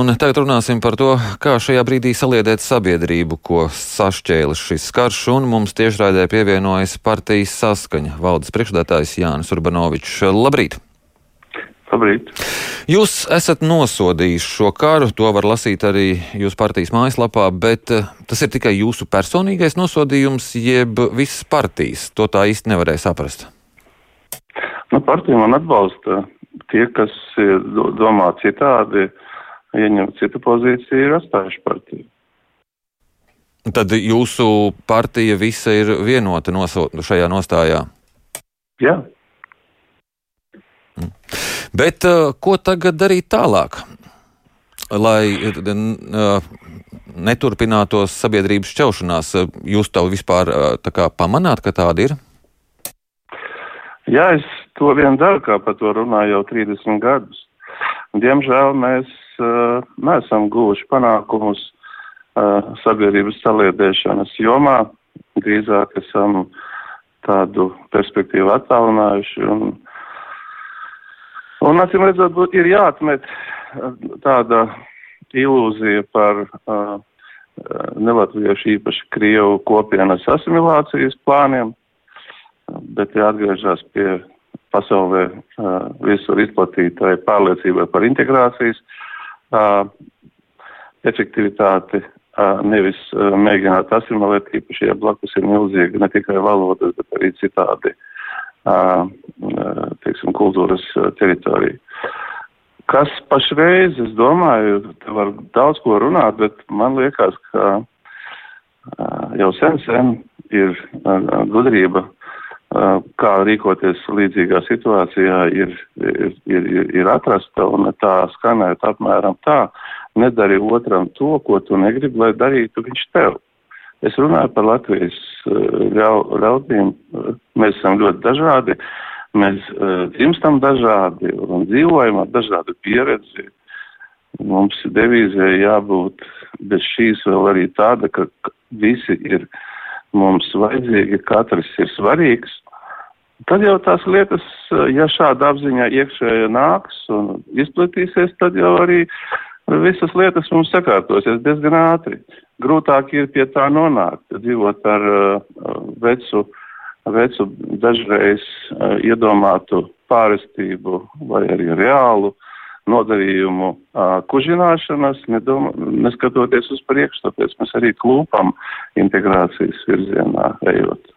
Un tagad runāsim par to, kā šajā brīdī saliedēt sabiedrību, ko sašķēlis šis karš, un mums tiešraidē pievienojas partijas saskaņa valdes priekšdētājs Jānis Urbanovičs. Labrīt! Labrīt! Jūs esat nosodījis šo karu, to var lasīt arī jūsu partijas mājaslapā, bet eh, tas ir tikai jūsu personīgais nosodījums, jeb visas partijas. To tā īsti nevarēja saprast. Nu, partija man atbalsta tie, kas domā citādi ieņemt citu pozīciju, ir atstājuši partiju. Tad jūsu partija visa ir vienota šajā nostājā? Jā. Mm. Bet uh, ko tagad darīt tālāk? Lai uh, neturpinātos sabiedrības šķelšanās, jūs to vispār kā pamanāt, ka tāda ir? Jā, es to vien daru, kā par to runāju jau 30 gadus. Diemžēl mēs uh, neesam guvuši panākumus uh, sabiedrības saliedēšanas jomā. Drīzāk esam tādu perspektīvu attālinājuši. Un, un acīm redzot, ir jāatmet tāda ilūzija par uh, nelatviešu īpaši Krievu kopienas asimilācijas plāniem, bet jāatgriežas pie pasaulē uh, visur izplatītai pārliecībai par integrācijas uh, efektivitāti, uh, nevis uh, mēģināt asimilēt, īpaši, ja blakus ir milzīgi ne tikai valodas, bet arī citādi, uh, teiksim, kultūras teritorija. Kas pašreiz, es domāju, te var daudz ko runāt, bet man liekas, ka uh, jau sen, sen ir uh, gudrība kā rīkoties līdzīgā situācijā ir, ir, ir, ir atrasta un tā skanēt apmēram tā, nedari otram to, ko tu negribi, lai darītu viņš tev. Es runāju par Latvijas ļaudīm, mēs esam ļoti dažādi, mēs dzimstam dažādi un dzīvojam ar dažādu pieredzi. Mums devīzē jābūt bez šīs vēl arī tāda, ka visi ir mums vajadzīgi, katrs ir svarīgs. Tad jau tās lietas, ja šāda apziņa iekšēja nāks un izplatīsies, tad jau arī visas lietas mums sakārtosies diezgan ātri. Grūtāk ir pie tā nonākt, dzīvot ar uh, vecu, vecu dažreiz uh, iedomātu pārestību vai arī reālu nodarījumu uh, kužināšanas, nedoma, neskatoties uz priekšu, tāpēc mēs arī klūpam integrācijas virzienā ejot.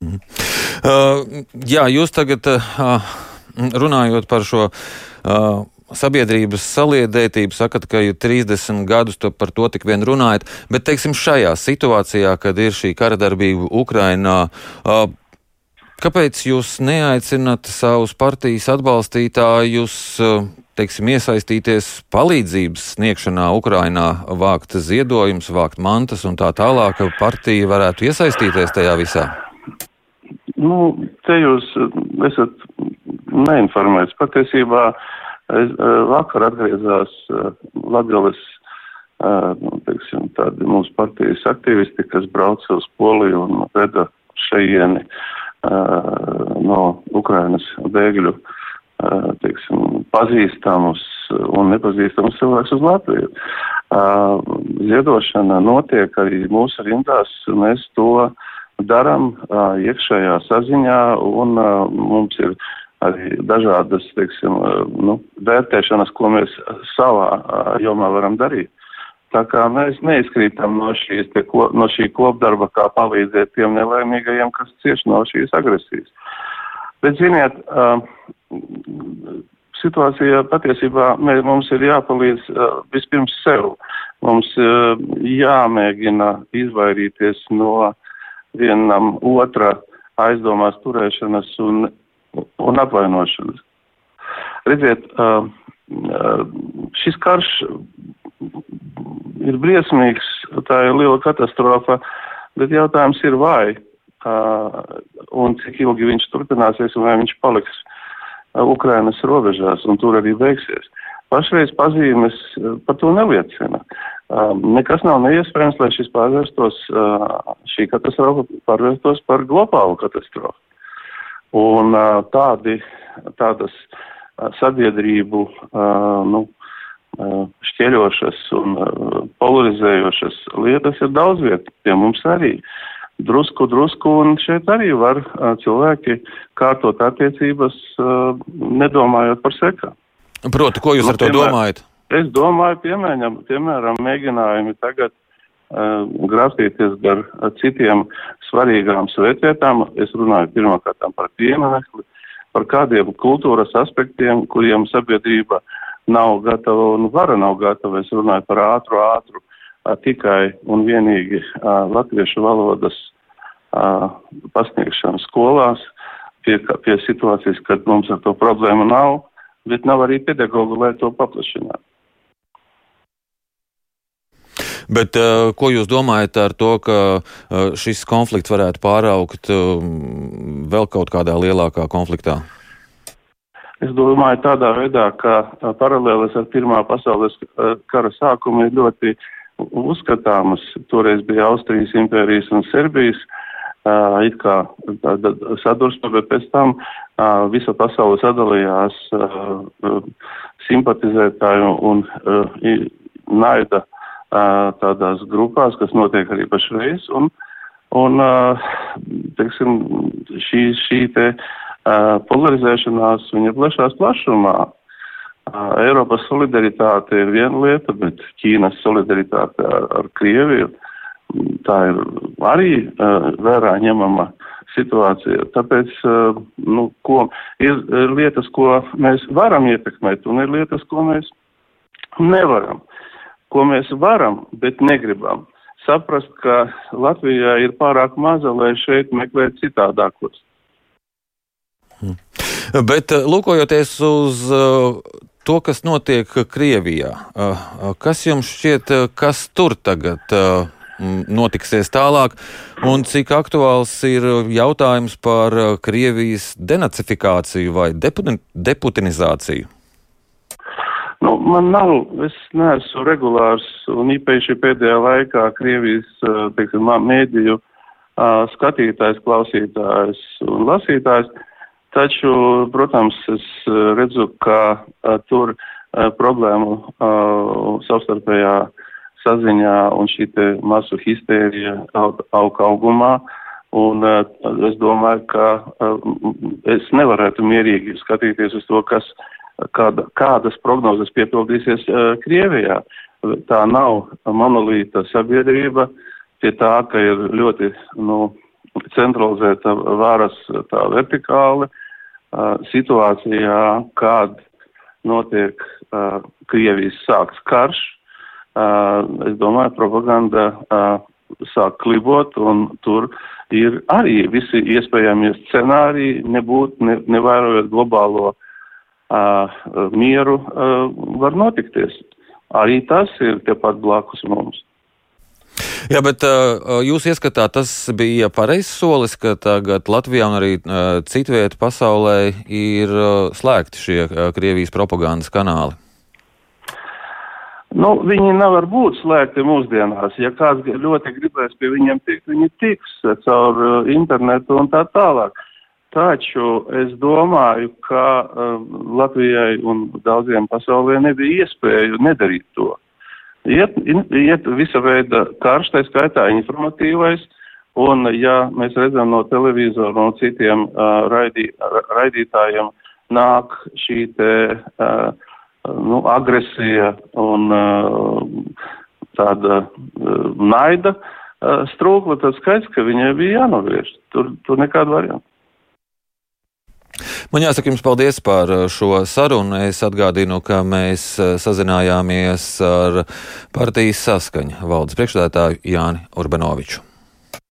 Mm. Uh, jā, jūs tagad uh, runājot par šo uh, sabiedrības saliedētību, sakat, ka jau 30 gadus to par to tik vien runājat, bet, teiksim, šajā situācijā, kad ir šī kara darbība Ukrainā, kāpēc jūs neaicinat savus partijas atbalstītājus, teiksim, iesaistīties palīdzības sniegšanā Ukrainā, vākt ziedojumus, vākt mantas un tā tālāk, partija varētu iesaistīties tajā visā? Nu, te jūs eh, esat neinformēts. Patiesībā es eh, vakar atgriezās eh, Latgales, nu, teiksim, tādi mūsu partijas aktīvisti, kas brauca uz Poliju un veda šeieni no Ukrainas bēgļu, teiksim, pazīstamus un nepazīstamus cilvēkus uz Latviju. Ziedošana notiek arī mūsu rindās, mēs to darām iekšējā saziņā, un mums ir arī dažādas, teiksim, nu, vērtēšanas, ko mēs savā jomā varam darīt. Tā kā mēs neizkrītam no, šīs, ko, no šī kopdarba, kā palīdzēt tiem nelaimīgajiem, kas cieš no šīs agresijas. Bet, ziniet, situācija patiesībā mē, mums ir jāpalīdz vispirms sev. Mums jāmēģina izvairīties no uh, vienam otra aizdomās turēšanas un, un apvainošanas. Redziet, šis karš ir briesmīgs, tā ir liela katastrofa, bet jautājums ir vai un cik ilgi viņš turpināsies un vai viņš paliks Ukrainas robežās un tur arī beigsies. Pašreiz pazīmes par to neliecina. Um, nekas nav neiespējams, lai šis pārvērstos, uh, šī katastrofa pārvērstos par globālu katastrofu. Un uh, tādi, tādas uh, sabiedrību, nu, šķieļošas un polarizējošas lietas ir daudz vietā pie mums arī. Drusku, drusku, un šeit arī var cilvēki kārtot attiecības, nedomājot par sekām. Proti, ko jūs nu, ar to piemēram, domājat? Es domāju, piemēram, piemēram mēģinājumi tagad uh, grāstīties gar citiem svarīgām svētvietām. Es runāju pirmkārt par pieminekli, par kādiem kultūras aspektiem, kuriem sabiedrība nav gatava un vara nav gatava. Es runāju par ātru, ātru a, tikai un vienīgi a, latviešu valodas a, pasniegšanu skolās pie, pie situācijas, kad mums ar to problēmu nav, bet nav arī pedagogu, lai to paplašinātu. Bet, uh, ko jūs domājat ar to, ka uh, šis konflikts varētu pāraugt uh, vēl kaut kādā lielākā konfliktā? Es domāju tādā veidā, ka paralēlis ar Pirmā pasaules kara sākumu ir ļoti uzskatāmas. Toreiz bija Austrijas impērijas un Serbijas uh, it kā tāda sadursme, bet pēc tam uh, visa pasaule sadalījās uh, simpatizētāju un naida tādās grupās, kas notiek arī pašreiz. Un, un teiksim, šī, šī te polarizēšanās, viņa plešās plašumā. Eiropas solidaritāte ir viena lieta, bet Ķīnas solidaritāte ar, ar Krieviju tā ir arī vērā ņemama situācija. Tāpēc, nu, ko, ir, ir lietas, ko mēs varam ietekmēt, un ir lietas, ko mēs nevaram ko mēs varam, bet negribam. Saprast, ka Latvijā ir pārāk maza, lai šeit meklētu citādākos. Hmm. Bet eh, lūkojoties uz uh, to, kas notiek Krievijā, uh, kas jums šķiet, kas tur tagad notiksies tālāk, un cik aktuāls ir jautājums par Krievijas denacifikāciju vai deputinizāciju? Nu, man nav, es neesmu regulārs un īpaši pēdējā laikā Krievijas, teiksim, mēdīju skatītājs, klausītājs un lasītājs, taču, protams, es redzu, ka tur problēmu savstarpējā saziņā un šī masu histērija aug augumā. Un uh, es domāju, ka uh, es nevarētu mierīgi skatīties uz to, kas uh, kāda, kādas prognozes piepildīsies uh, Krievijā. Tā nav monolīta sabiedrība, pie tā, ka ir ļoti nu, centralizēta varas tā vertikāli uh, situācijā, kad notiek uh, Krievijas sāks karš. Es domāju, propaganda sāk klibot, un tur ir arī visi iespējamie scenāriji, nebūt, ne, nevērojot globālo uh, mieru var notikties. Arī tas ir tepat blakus mums. Jā, bet jūs ieskatāt, tas bija pareizs solis, ka tagad Latvijā un arī citvieta pasaulē ir slēgti šie Krievijas propagandas kanāli. Nu, viņi nevar būt slēgti mūsdienās. Ja kāds ļoti gribēs pie viņiem tikt, viņi tiks caur internetu un tā tālāk. Taču es domāju, ka uh, Latvijai un daudziem pasaulē nebija iespēju nedarīt to. Iet, iet visa veida karš, tā skaitā informatīvais, un ja mēs redzam no televīzora, no citiem uh, raidī, raidītājiem, nāk šī te uh, nu, agresija un uh, tāda uh, naida uh, strūkla, tad skaidrs, ka viņai bija jānovērš. Tur, tur nekāda varianta. Man jāsaka jums paldies par uh, šo sarunu. Es atgādinu, ka mēs uh, sazinājāmies ar partijas saskaņa valdes priekšstādātāju Jāni Urbanoviču.